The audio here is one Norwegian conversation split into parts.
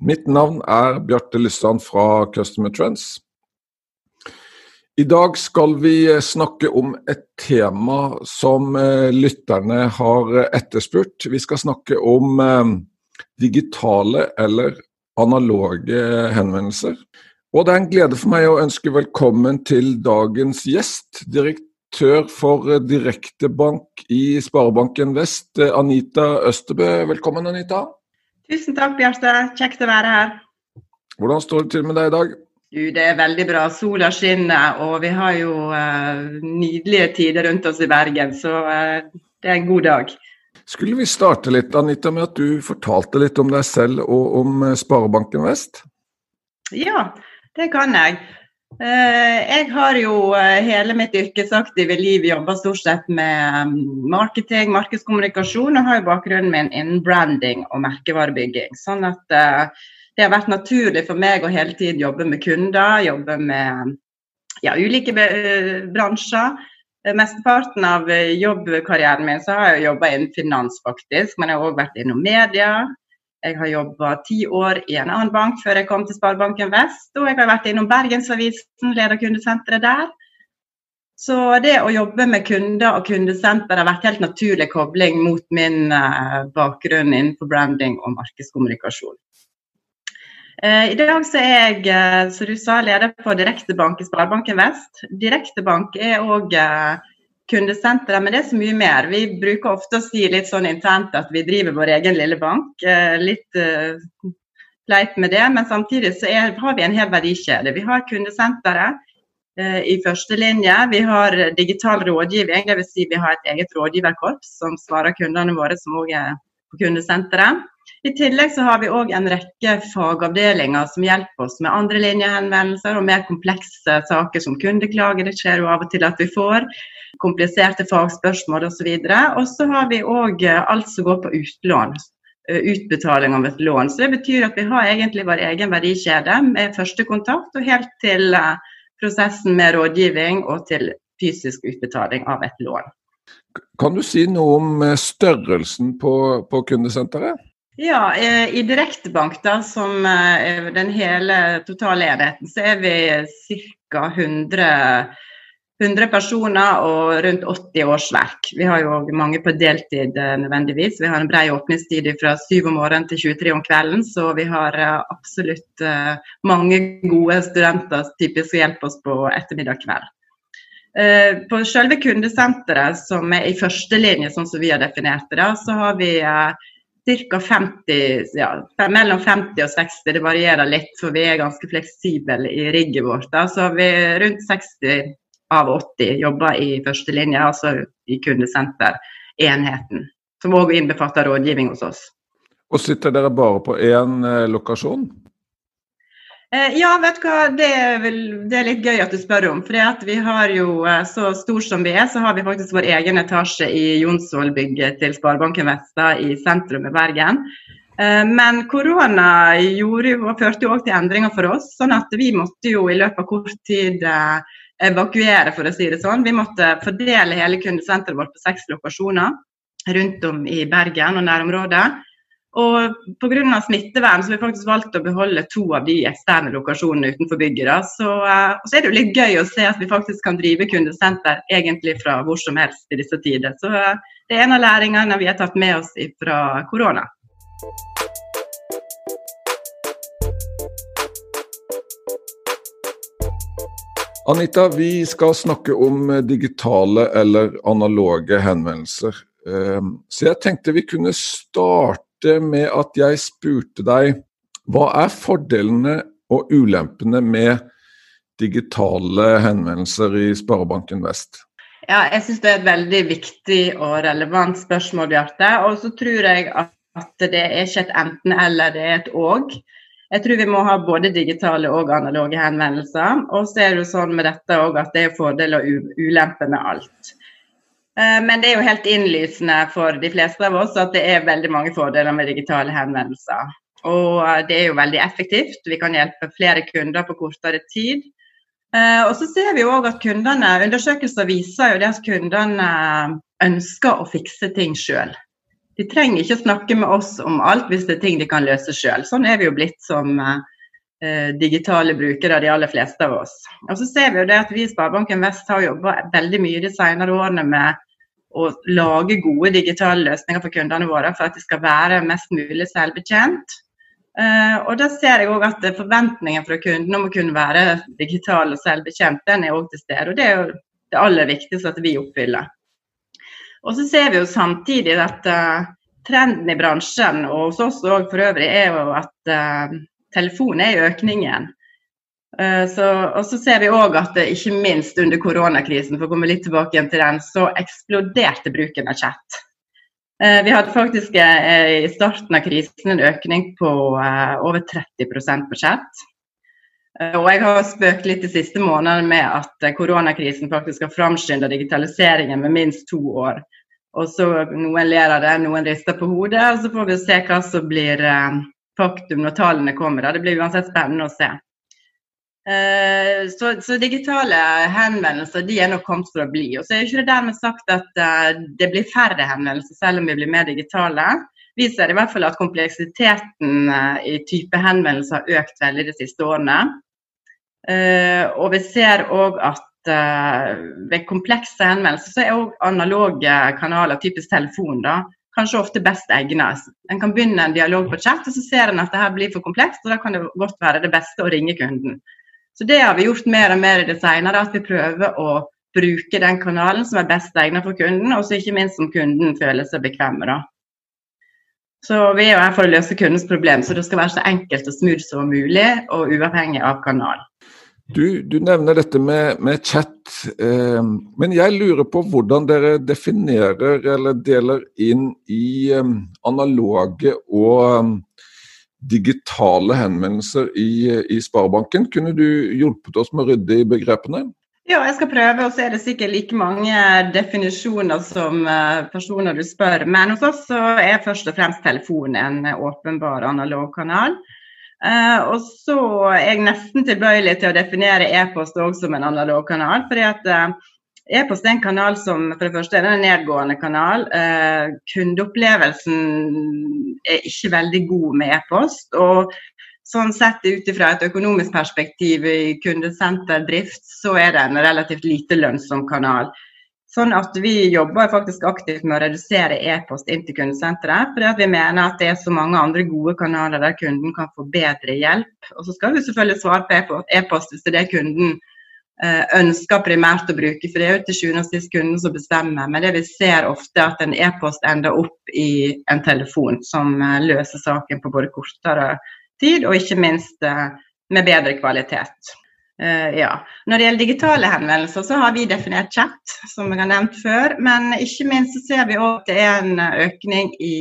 Mitt navn er Bjarte Lysand fra Customer Trends. I dag skal vi snakke om et tema som eh, lytterne har etterspurt. Vi skal snakke om eh, digitale eller analoge henvendelser. Og det er en glede for meg å ønske velkommen til dagens gjest, direktør for eh, Direktebank i Sparebanken Vest, eh, Anita Østerbø. Velkommen, Anita. Tusen takk, Bjarte. Kjekt å være her. Hvordan står det til med deg i dag? Du, det er veldig bra. Sola skinner, og vi har jo uh, nydelige tider rundt oss i Bergen. Så uh, det er en god dag. Skulle vi starte litt, Anita, med at du fortalte litt om deg selv og om Sparebanken Vest? Ja, det kan jeg. Eh, jeg har jo eh, hele mitt yrkesaktive liv jobba stort sett med mm, marketing, markedskommunikasjon, og har jo bakgrunnen min innen branding og merkevarebygging. Sånn at eh, det har vært naturlig for meg å hele tiden jobbe med kunder, jobbe med ja, ulike bransjer. Mesteparten av jobbkarrieren min så har jeg jobba innen finans, faktisk. Men jeg har òg vært innom media, jeg har jobba ti år i en annen bank før jeg kom til Sparebanken Vest. Og jeg har vært innom Bergensavisen, leder kundesenteret der. Så det å jobbe med kunder og kundesenter har vært helt naturlig kobling mot min uh, bakgrunn innenfor branding og markedskommunikasjon. Uh, I dag er jeg, uh, som du sa, leder på Direktebank i Sparebanken Vest. Direktebank er òg kundesenteret, men det er så mye mer. Vi bruker ofte å si litt sånn internt at vi driver vår egen lille bank. Eh, litt leit med det, men samtidig så er, har vi en hel verdikjede. Vi har kundesenteret i første linje. Vi har digital rådgivning, dvs. Si vi har et eget rådgiverkorps som svarer kundene våre som òg er på kundesenteret. I tillegg så har vi òg en rekke fagavdelinger som hjelper oss med andrelinjehenvendelser og mer komplekse saker som kundeklager. Det skjer jo av og til at vi får kompliserte fagspørsmål osv. Og så har vi òg eh, alt som går på utlån. Eh, utbetaling av et lån. Så Det betyr at vi har egentlig vår egen verdikjede med første kontakt og helt til eh, prosessen med rådgivning og til fysisk utbetaling av et lån. Kan du si noe om størrelsen på, på kundesenteret? Ja, I Direktebank, da, som er den hele totale enheten, så er vi ca. 100 100 personer og rundt 80 årsverk. Vi har jo mange på deltid eh, nødvendigvis. Vi har en brei åpningstid fra 7 om morgenen til 23 om kvelden, så vi har eh, absolutt eh, mange gode studenter typisk som hjelper oss på ettermiddag kveld. På selve kundesenteret, som er i førstelinje, sånn som vi har definert det, så har vi ca. 50, ja, mellom 50 og 60, det varierer litt, for vi er ganske fleksible i rigget vårt. Da. Så vi er rundt 60 av 80 jobber i førstelinja, altså i kundesenterenheten. Som òg innbefatter rådgivning hos oss. Og Sitter dere bare på én eh, lokasjon? Eh, ja, vet du hva. Det er, vel, det er, litt gøy at du spør om. For vi har jo, eh, så stor som vi er, så har vi faktisk vår egen etasje i Jonsvoll-bygget til Sparebanken Vesta i sentrum i Bergen. Men korona førte jo òg til endringer for oss. sånn at vi måtte jo i løpet av kort tid evakuere, for å si det sånn. Vi måtte fordele hele kundesenteret vårt på seks lokasjoner rundt om i Bergen og nærområdet. Og pga. smittevern så har vi faktisk valgt å beholde to av de eksterne lokasjonene utenfor bygget. Da. Så, uh, så er det jo litt gøy å se at vi faktisk kan drive kundesenter egentlig fra hvor som helst i disse tider. Så uh, det er en av læringene vi har tatt med oss fra korona. Anita, vi skal snakke om eh, digitale eller analoge henvendelser. Ehm, så jeg tenkte vi kunne starte med at jeg spurte deg hva er fordelene og ulempene med digitale henvendelser i Sparebanken Vest? Ja, jeg syns det er et veldig viktig og relevant spørsmål, Bjarte. Og så tror jeg at det er ikke et enten-eller, det er et òg. Jeg tror vi må ha både digitale og analoge henvendelser. Og så er det jo sånn med dette òg at det er fordeler og ulemper med alt. Eh, men det er jo helt innlysende for de fleste av oss at det er veldig mange fordeler med digitale henvendelser. Og eh, det er jo veldig effektivt. Vi kan hjelpe flere kunder på kortere tid. Eh, og så ser vi jo òg at kundene, Undersøkelser viser jo det at kundene ønsker å fikse ting sjøl. De trenger ikke snakke med oss om alt hvis det er ting de kan løse sjøl. Sånn er vi jo blitt som digitale brukere, de aller fleste av oss. Og så ser vi jo det at vi i Sparebanken Vest har jobba veldig mye de senere årene med å lage gode digitale løsninger for kundene våre for at de skal være mest mulig selvbetjent. Uh, og da ser jeg òg at forventningen fra kundene om å kunne være digital og selvbetjent, den er òg til stede. Og det er jo det aller viktigste at vi oppfyller. Og så ser vi jo samtidig at uh, trenden i bransjen, og hos oss òg for øvrig, er jo at telefon er i økningen. Så, og så ser vi òg at ikke minst under koronakrisen, for å komme litt tilbake igjen til den, så eksploderte bruken av chat. Eh, vi hadde faktisk eh, i starten av krisen en økning på eh, over 30% på chat. Og jeg har spøkt litt de siste månedene med at koronakrisen faktisk har framskynda digitaliseringen med minst to år. Og så Noen ler av det, noen rister på hodet. og Så får vi se hva som blir faktum når tallene kommer. Det blir uansett spennende å se. Eh, så, så, digitale henvendelser de er nok kommet for å bli. Og så er ikke det dermed sagt at uh, det blir færre henvendelser selv om vi blir mer digitale. Vi ser i hvert fall at kompleksiteten uh, i type henvendelser har økt veldig de siste årene. og vi ser òg at ved komplekse henvendelser så er òg analoge kanaler, typisk telefon, da, kanskje ofte best egnet. En kan begynne en dialog på chat, og så ser en at det her blir for komplekst, og da kan det godt være det beste å ringe kunden. Så det har vi gjort mer og mer i det senere, at vi prøver å bruke den kanalen som er best egnet for kunden, og så ikke minst som kunden føler seg bekvem med. Så vi er jo her for å løse kundens problem, så det skal være så enkelt og smooth som mulig, og uavhengig av kanal. Du, du nevner dette med, med chat, eh, men jeg lurer på hvordan dere definerer eller deler inn i eh, analoge og eh, digitale henvendelser i, i Sparebanken. Kunne du hjulpet oss med å rydde i begrepene? Ja, jeg skal prøve, og så er det sikkert like mange definisjoner som eh, personer du spør. Men hos oss er først og fremst telefonen en åpenbar analog kanal. Uh, og så er jeg nesten tilbøyelig til å definere e-post òg som en analog kanal. fordi at uh, E-post er en kanal som for det første er en nedgående kanal. Uh, kundeopplevelsen er ikke veldig god med e-post. og sånn sett ut fra et økonomisk perspektiv i kundesenterdrift, så er det en relativt lite lønnsom kanal. Sånn at Vi jobber faktisk aktivt med å redusere e-post inn til kundesenteret. Fordi vi mener at det er så mange andre gode kanaler der kunden kan få bedre hjelp. Og Så skal vi selvfølgelig svare på e-post hvis det er det kunden Eh, ønsker primært å bruke. For det er jo til sjuende og sist kunden som bestemmer. Men det vi ser ofte, at en e-post ender opp i en telefon som eh, løser saken på både kortere tid og ikke minst eh, med bedre kvalitet. Ja. Når det gjelder digitale henvendelser, så har vi definert chat, som jeg har nevnt før. Men ikke minst så ser vi òg at det er en økning i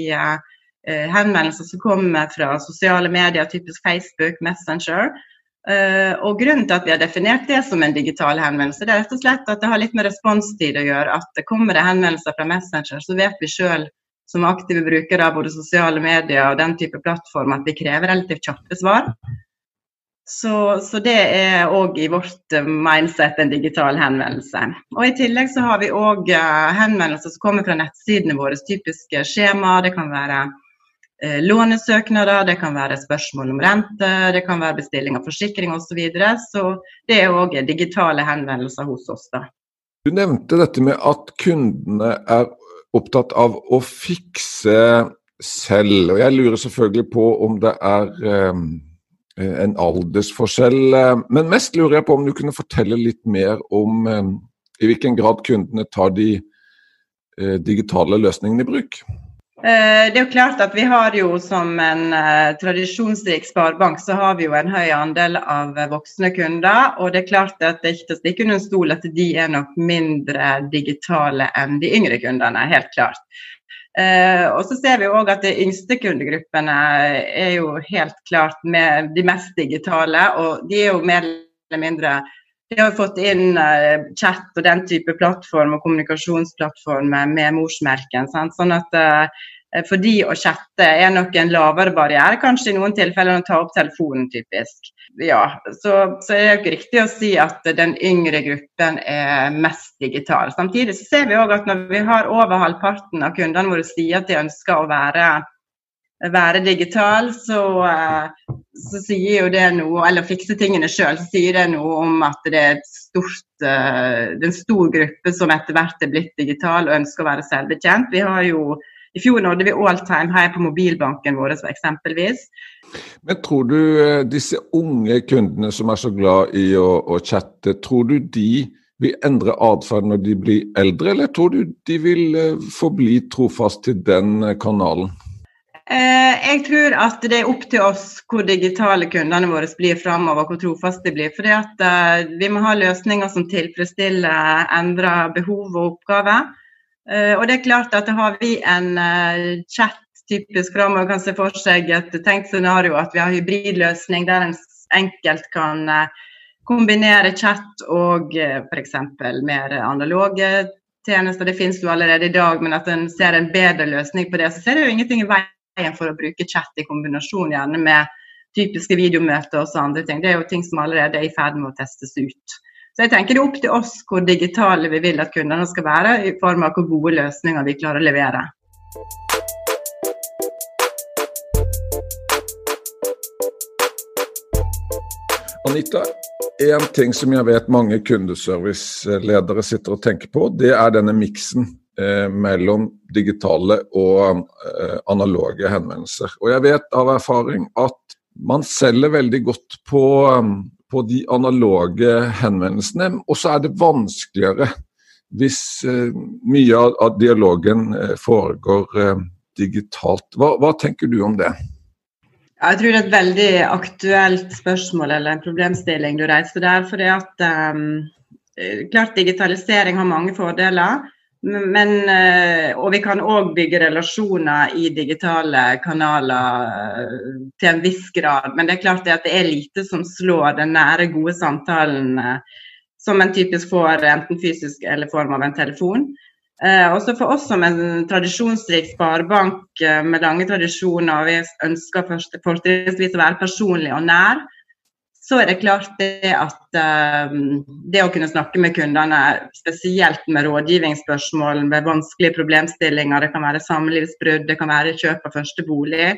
henvendelser som kommer fra sosiale medier, typisk Facebook, Messenger Uh, og Grunnen til at vi har definert det som en digital henvendelse, det er rett og slett at det har litt med responstid å gjøre. At det kommer det henvendelser fra Messenger, så vet vi sjøl som aktive brukere av både sosiale medier og den type plattform at vi krever relativt kjappe svar. Så, så det er òg i vårt mindset en digital henvendelse. Og I tillegg så har vi òg uh, henvendelser som kommer fra nettsidene våre, typiske skjemaer. Det kan være Eh, lånesøknader, det kan være spørsmål om rente, det kan være bestilling av forsikring osv. Så, videre. så det er òg digitale henvendelser hos oss. da. Du nevnte dette med at kundene er opptatt av å fikse selv. og Jeg lurer selvfølgelig på om det er um, en aldersforskjell. Men mest lurer jeg på om du kunne fortelle litt mer om um, i hvilken grad kundene tar de digitale løsningene i bruk. Eh, det er jo klart at Vi har jo som en tradisjonsrik sparebank så har vi jo en høy andel av voksne kunder. og Det er klart at det er ikke til å stikke under stol at de er nok mindre digitale enn de yngre kundene. helt klart. Eh, og så ser vi òg at de yngste kundegruppene er jo helt klart med de mest digitale, og de er jo mer eller mindre de har fått inn uh, chat og den type plattform og kommunikasjonsplattform med, morsmerken. Sant? Sånn at uh, for de å chatte er nok en lavere barriere, kanskje i noen tilfeller enn å ta opp telefonen, typisk. Ja, så, så er det ikke riktig å si at den yngre gruppen er mest digital. Samtidig så ser vi òg at når vi har over halvparten av kundene våre sier at de ønsker å være være digital, så, eh, så, sier jo det noe Eller fikse tingene sjøl, så sier det noe om at det er, stort, eh, det er en stor gruppe som etter hvert er blitt digital og ønsker å være selvbetjent. Vi har jo i fjor nådde vi all time high på mobilbanken vår eksempelvis. Men tror du eh, disse unge kundene som er så glad i å, å chatte, tror du de vil endre atferd når de blir eldre, eller tror du de vil forbli trofast til den kanalen? Eh, jeg tror at det er opp til oss hvor digitale kundene våre blir framover, hvor trofaste de blir. Fordi at Vi må ha løsninger som tilfredsstiller endra behov og oppgaver. Uh, og det er klart at Har vi en uh, chat typisk framover, kan se for seg et tenkt scenario at vi har hybridløsning der en enkelt kan kombinere chat og f.eks. mer analoge tjenester. Det finnes jo allerede i dag, men at en ser en bedre løsning på det, så ser det jo ingenting i veien for å bruke chat i kombinasjon gjerne med typiske videomøter og så andre ting. Det er jo ting som allerede er i ferd med å testes ut. Så jeg tenker det er opp til oss hvor digitale vi vil at kundene skal være, i form av hvor gode løsninger vi klarer å levere. Anita, en ting som jeg vet mange kundeserviceledere sitter og tenker på, det er denne miksen Eh, mellom digitale og eh, analoge henvendelser. Og jeg vet av erfaring at man selger veldig godt på, um, på de analoge henvendelsene, og så er det vanskeligere hvis eh, mye av, dialogen foregår digitalt. Hva, hva tenker du om det? Jeg tror det er et veldig aktuelt spørsmål eller en problemstilling du reiser der. for det at um, klart Digitalisering har mange fordeler. Men, eh, og vi kan òg bygge relasjoner i digitale kanaler eh, til en viss grad. Men det er klart at det er lite som slår den nære, gode samtalen eh, som en typisk får enten fysisk eller form av en telefon. Også for oss som en tradisjonsrik sparebank med lange tradisjoner, og vi ønsker fortrinnsvis å være personlig og nær, så er det klart det at um, det å kunne snakke med kundene, spesielt med rådgivningsspørsmål med vanskelige problemstillinger, det kan være samlivsbrudd, det kan være kjøp av første bolig,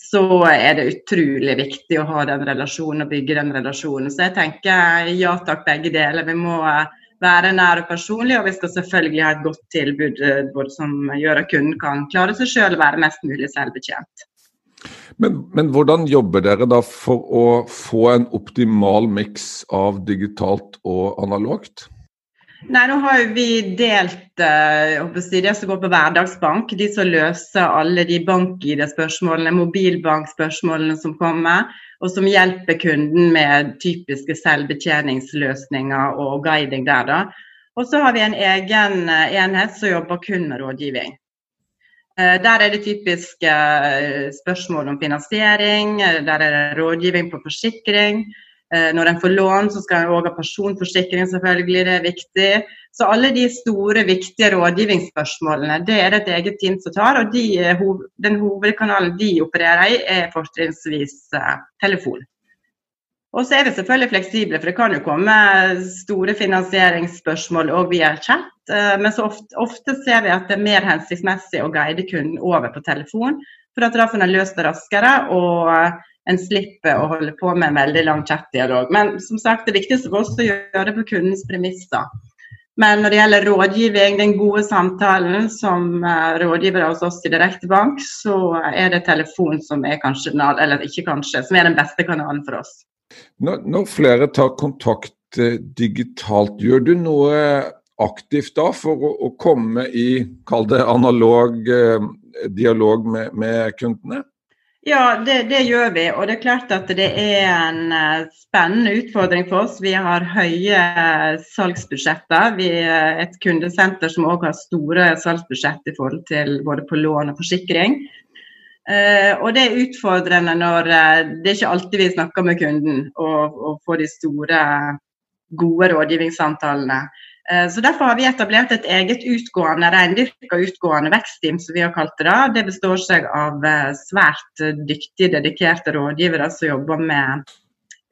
så er det utrolig viktig å ha den relasjonen og bygge den relasjonen. Så jeg tenker ja takk, begge deler. Vi må uh, være nær og personlig, og vi skal selvfølgelig ha et godt tilbud både som gjør at kunden kan klare seg selv og være mest mulig selvbetjent. Men, men, hvordan jobber dere da for å få en optimal miks av digitalt og analogt? Nei, nå har vi delt si, det som går på hverdagsbank, de som løser alle de bank-ID-spørsmålene, mobilbankspørsmålene som kommer, og som hjelper kunden med typiske selvbetjeningsløsninger og guiding der. da. Og så har vi en egen eh, enhet som jobber kun med rådgivning. Eh, der er det typiske eh, spørsmål om finansiering, eh, der er det rådgivning på forsikring. Når en får lån, så skal en òg ha personforsikring, selvfølgelig, det er viktig. Så alle de store, viktige rådgivningsspørsmålene, det er det et eget team som tar. Og de, den hovedkanalen de opererer i, er fortrinnsvis telefon. Og så er vi selvfølgelig fleksible, for det kan jo komme store finansieringsspørsmål òg via chat. Eh, men så ofte, ofte, ser vi at det er mer hensiktsmessig å guide kunden over på telefon. For at da får en løst det raskere, og en slipper å holde på med en veldig lang chatdialog. Men som sagt, det viktigste for oss er å gjøre det på kundens premisser. Men når det gjelder rådgivning, den gode samtalen som rådgiver rådgivere hos oss i Direktebank, så er det telefon som er kanskje, eller ikke kanskje, som er den beste kanalen for oss. Når, når, flere tar kontakt eh, digitalt, gjør du noe aktivt da for å, å komme i, kall det analog eh, dialog med, med, kundene? Ja, det, det, gjør vi. Og det er klart at det er en eh, spennende utfordring for oss. Vi har høye salgsbudsjetter. Vi er et kundesenter som òg har store salgsbudsjett i forhold til både på lån og forsikring. Uh, og det er utfordrende når uh, det er ikke alltid vi snakker med kunden og, og får de store, gode rådgivningssamtalene. Eh, så Derfor har vi etablert et eget utgående reindyrka utgående vekstteam, som vi har kalt det. da. Det består seg av eh, svært dyktige, dedikerte rådgivere som jobber med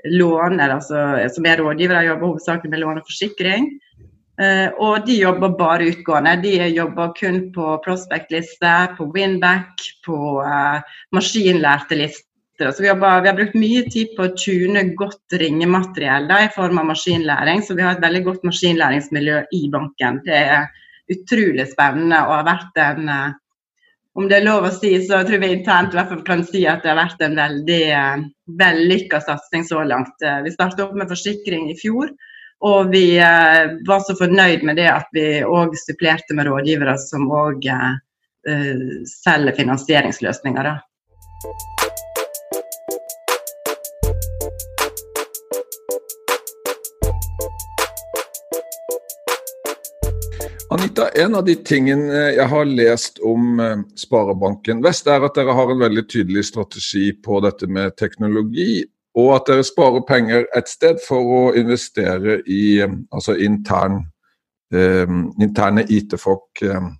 lån, altså, som er rådgivere, jobber hovedsakelig med lån og forsikring. Uh, og de jobber bare utgående. De jobber kun på prospect-liste, på winback, på uh, maskinlærte lister så vi har, vi har, brukt mye tid på å tune godt ringemateriell da, i form av maskinlæring. Så vi har et veldig godt maskinlæringsmiljø i banken. Det er utrolig spennende og har vært en eh, Om det er lov å si, så tror vi internt i hvert fall kan si at det har vært en veldig vellykka satsing så langt. Vi startet opp med forsikring i fjor. Og vi eh, var så fornøyd med det at vi òg supplerte med rådgivere som òg selger finansieringsløsninger. Da. Anita, en av de tingene jeg har lest om eh, Sparebanken Vest, er at dere har en veldig tydelig strategi på dette med teknologi, og at dere sparer penger et sted for å investere i eh, altså intern, eh, interne IT-folk. Eh.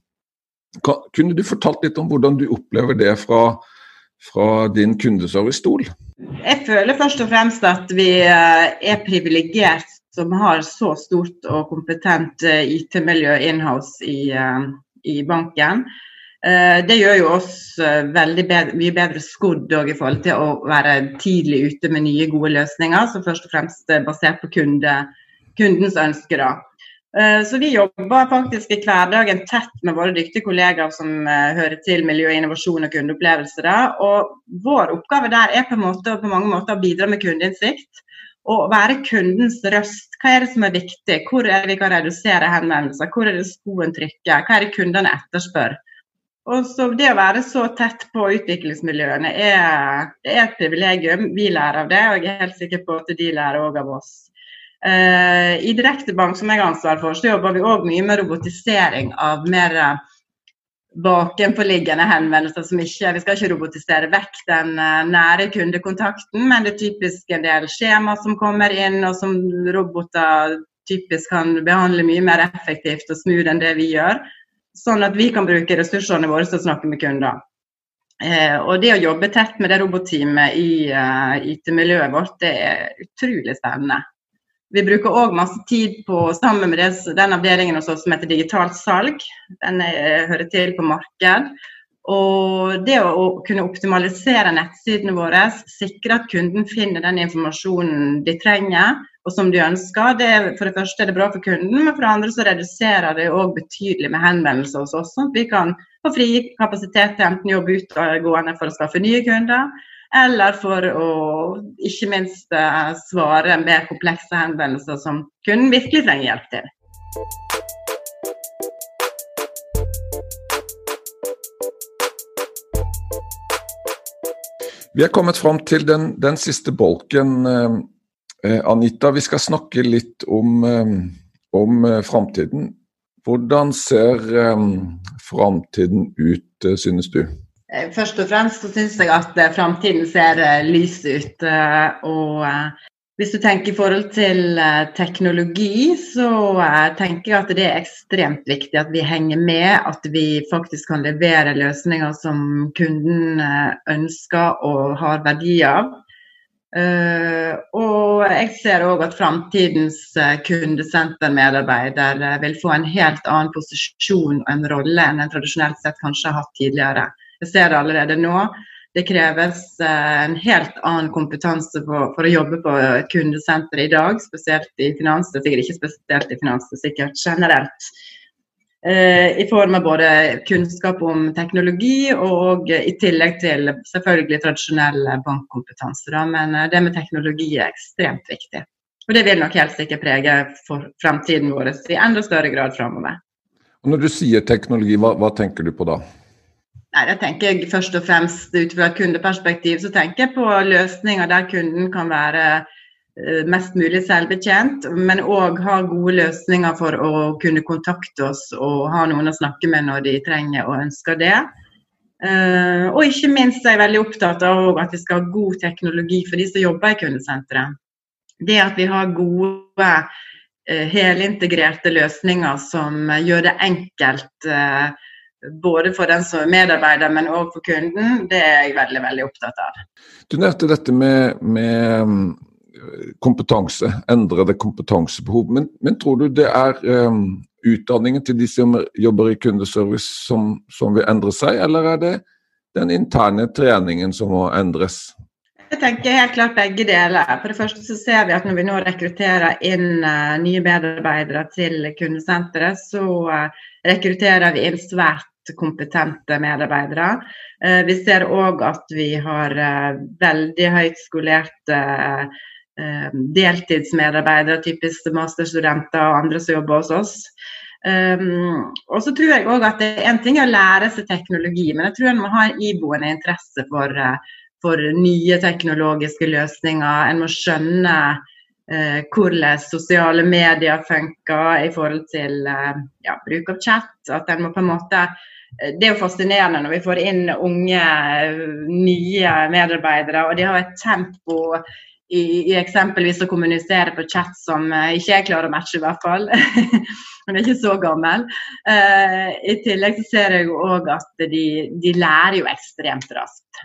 Kunne du fortalt litt om hvordan du opplever det fra, fra din kundeservice-stol? Jeg føler først og fremst at vi er privilegert som har så stort og kompetent eh, IT-miljø inhouse i, eh, i banken. Eh, det gjør jo oss veldig bedre, mye bedre skodd i forhold til å være tidlig ute med nye, gode løsninger, som først og fremst er basert på kunde, kundens ønsker. Så vi jobber faktisk i hverdagen tett med våre dyktige kollegaer som hører til miljø, innovasjon og kundeopplevelse. Og vår oppgave der er på, måte, på mange måter å bidra med kundeinnsikt Og være kundens røst. Hva er det som er viktig? Hvor er det vi kan redusere henvendelser? Hvor er det skoen trykker? Hva er det kundene etterspør? Og så Det å være så tett på utviklingsmiljøene er, er et privilegium. Vi lærer av det, og jeg er helt sikker på at de lærer òg av oss. Uh, I Direktebank, som jeg har ansvar for, så jobber vi òg mye med robotisering av mer bakenforliggende henvendelser som ikke Vi skal ikke robotisere vekk den eh, nære kundekontakten, men det er typisk en del skjema som kommer inn, og som roboter typisk kan behandle mye mer effektivt og smooth enn det vi gjør. Sånn at vi kan bruke ressursene våre til å snakke med kunder. Eh, og det å jobbe tett med det robotteamet i uh, IT-miljøet vårt, det er utrolig spennende. Vi bruker òg masse tid på, sammen med det, den avdelingen hos oss som heter digitalt salg. Den er, hører til på marked. Og det å, å, kunne optimalisere nettsidene våre, sikre at kunden finner den informasjonen de trenger og som de ønsker, det for det første er det bra for kunden, men for det andre så reduserer det òg betydelig med henvendelser hos oss. Sånn at vi kan få fri kapasitet til enten jobbe utgående for å skaffe nye kunder, eller for å ikke minst uh, svare mer komplekse henvendelser som kunden virkelig trenger hjelp til. Vi er kommet fram til den, den siste bolken, eh, eh Anita. Vi skal snakke litt om, eh, om eh, framtiden. Hvordan ser eh, framtiden ut, synes du? Eh, først og fremst så syns jeg at eh, framtiden ser eh, lys ut. Og hvis du tenker i forhold til teknologi, så tenker jeg at det er ekstremt viktig at vi henger med. At vi faktisk kan levere løsninger som kunden ønsker og har verdi av. og jeg ser òg at framtidens kundesentermedarbeider vil få en helt annen posisjon og en rolle enn en tradisjonelt sett kanskje har hatt tidligere. Jeg ser det allerede nå. Det kreves eh, en helt annen kompetanse for, for å jobbe på kundesenter i dag, spesielt i finans. Er sikkert ikke spesielt i finans, er sikkert generelt. Eh, I form av både kunnskap om teknologi og i tillegg til selvfølgelig tradisjonell bankkompetanse. Men eh, det med teknologi er ekstremt viktig. Og det vil nok helt sikkert prege for fremtiden vår i enda større grad framover. Når du sier teknologi, hva, hva tenker du på da? Nei, jeg tenker først og fremst Ut fra et kundeperspektiv så tenker jeg på løsninger der kunden kan være eh, mest mulig selvbetjent, men òg ha gode løsninger for å kunne kontakte oss og ha noen å snakke med når de trenger og ønsker det. Uh, og ikke minst er jeg veldig opptatt av at vi skal ha god teknologi for de som jobber i kundesenteret. Det at vi har gode, uh, helintegrerte løsninger som gjør det enkelt både for den som er medarbeider, men òg for kunden, det er jeg veldig veldig opptatt av. Du nevnte dette med, med mm, kompetanse, endrede kompetansebehov. Men, men, tror du det er um, utdanningen til de som jobber i kundeservice som, som, vil endre seg, eller er det den interne treningen som må endres? Jeg tenker helt klart begge deler. For det første så ser vi at når vi nå rekrutterer inn uh, nye medarbeidere til kundesenteret, så uh, rekrutterer vi inn svært kompetente medarbeidere. Uh, vi ser òg at vi har veldig høyt skolerte deltidsmedarbeidere, typisk masterstudenter og andre som jobber hos oss. Um, og så tror jeg også at det En ting er å lære seg teknologi, men jeg tror en må ha en iboende interesse for, uh, for nye teknologiske løsninger. En må skjønne uh, hvordan sosiale medier funker i forhold til uh, ja, bruk av chat. At må på en måte det er jo fascinerende når vi får inn unge, nye medarbeidere, og de har et tempo i, i eksempelvis å kommunisere på chat som uh, ikke jeg klarer å matche, i hvert fall. Hun er ikke så gammel. Uh, I tillegg så ser jeg òg at de, de, lærer jo ekstremt raskt.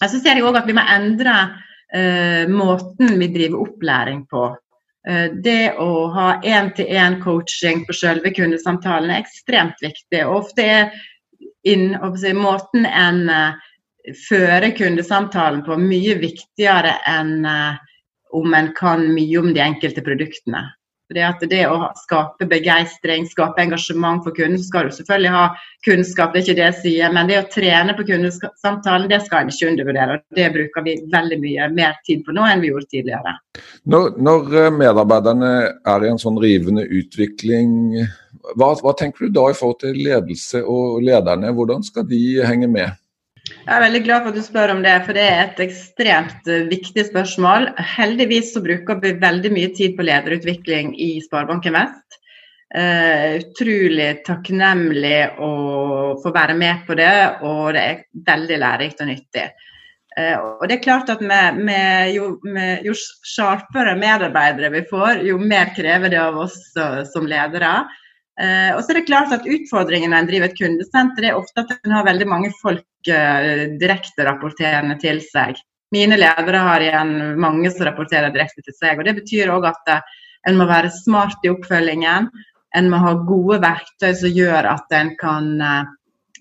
Og så ser jeg òg at vi må endre uh, måten vi driver opplæring på. Det å ha én-til-én-coaching på selve kundesamtalen er ekstremt viktig. og Ofte er inn, måten en føre kundesamtalen på mye viktigere enn uh, om en kan mye om de enkelte produktene. Det, at det å skape begeistring, skape engasjement for kunden, så skal du selvfølgelig ha kunnskap, det er ikke det jeg sier. Men det å trene på kundesamtalen, det skal en ikke undervurdere. og Det bruker vi veldig mye mer tid på nå enn vi gjorde tidligere. Når, når eh, medarbeiderne er i en sånn rivende utvikling, hva, hva tenker du da i forhold til ledelse og lederne? Hvordan skal de henge med? Jeg er veldig glad for at du spør om det, for det er et ekstremt uh, viktig spørsmål. Heldigvis så bruker vi veldig mye tid på lederutvikling i Sparebanken Vest. Uh, utrolig takknemlig å få være med på det, og det er veldig lærerikt og nyttig. Uh, og det er klart at med, med, jo, med, jo, sharpere medarbeidere vi får, jo mer krever det av oss som ledere. Uh, og så er det klart at Utfordringen når en driver et kundesenter, er ofte at en har veldig mange folk uh, direkte rapporterende til seg. Mine ledere har igjen mange som rapporterer direkte til seg. og Det betyr òg at uh, en må være smart i oppfølgingen. En må ha gode verktøy som gjør at en kan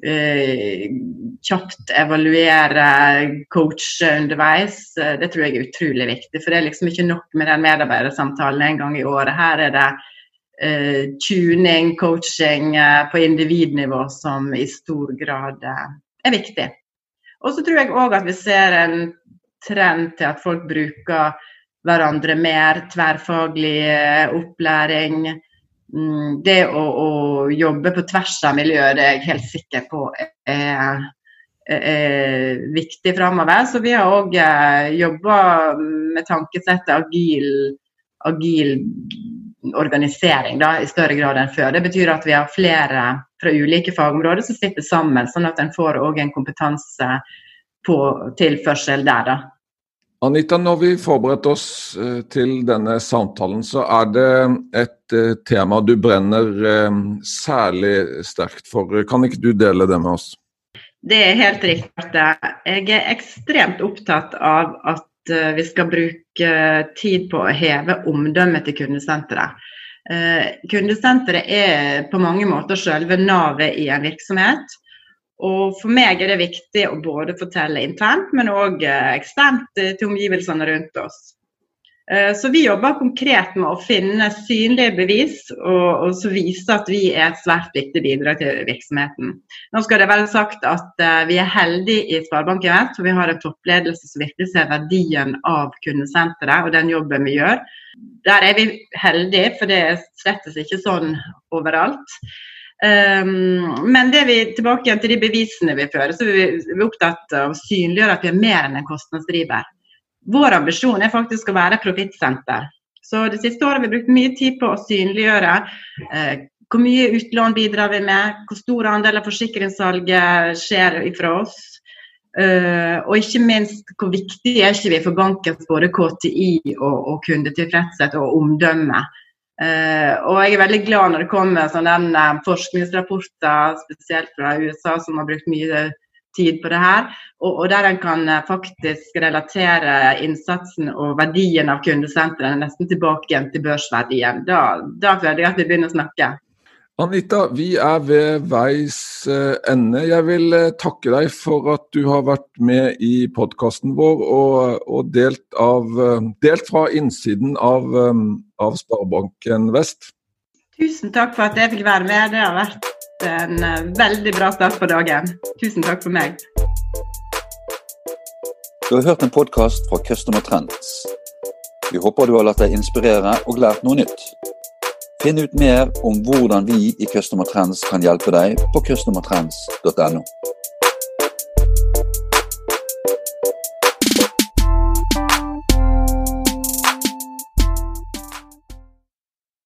kjapt evaluere, coache underveis. Det tror jeg er utrolig viktig. For det er liksom ikke nok med den medarbeidersamtalen en gang i året. Her er det eh, tuning, coaching eh, på individnivå som i stor grad eh, er viktig. Og så tror jeg òg at vi ser en trend til at folk bruker hverandre mer, tverrfaglig eh, opplæring. Mm, det å, å, jobbe på tvers av miljøet det er jeg helt sikker på er, er viktig framover. Så vi har òg eh, jobba med tankesettet agil, agil organisering da, i større grad enn før. Det betyr at vi har flere fra ulike fagområder som sitter sammen, sånn at en får òg en kompetanse på tilførsel der. da. Anita, når vi forberedte oss eh, til denne samtalen, så er det et eh, tema du brenner eh, særlig sterkt for. Kan ikke du dele det med oss? Det er helt riktig. Jeg er ekstremt opptatt av at Eh, vi skal bruke tid på å heve omdømmet til kundesenteret. Eh, kundesenteret er på mange måter selve navet i en virksomhet. Og for meg er det viktig å både fortelle internt, men òg eh, eksternt til omgivelsene rundt oss. Eh, så vi jobber konkret med å finne synlige bevis og, og så vise at vi er et svært viktig bidrag til virksomheten. Nå skal det være sagt at uh, vi er heldige i Sparebanken Vest, for vi har en toppledelse som virkelig ser verdien av kundesenteret og den jobben vi gjør. Der er vi heldige, for det er slett ikke sånn overalt. Um, men det vi tilbake igjen til de bevisene vi fører, så vi, vi er opptatt av å synliggjøre at vi er mer enn en kostnadsdriver. Vår ambisjon er faktisk å være profittsenter. Så Det siste året har vi brukt mye tid på å synliggjøre eh, hvor mye utlån bidrar vi med, hvor stor andel av forsikringssalget skjer fra oss. Uh, og ikke minst hvor viktig er ikke vi for bankens både KTI og, og kundetilfredshet og omdømme. Uh, og jeg er veldig glad når det kommer sånne uh, forskningsrapporter, spesielt fra USA, som har brukt mye tid på det her, og, og der en kan faktisk relatere innsatsen og verdien av kundesentrene nesten tilbake igjen til børsverdien. Da, da føler jeg at vi begynner å snakke. Anita, vi er ved veis eh, ende. Jeg vil eh, takke deg for at du har vært med i podkasten vår og, og delt, av, eh, delt, fra innsiden av, av, Sparebanken Vest. Tusen takk for at jeg fikk være med. Det har vært en veldig bra start på dagen. Tusen takk for meg. Du har hørt en podkast fra Customer Trends. Vi håper du har latt deg inspirere og lært noe nytt. Finn ut mer om hvordan vi i Customer Trends kan hjelpe deg på customertrends.no.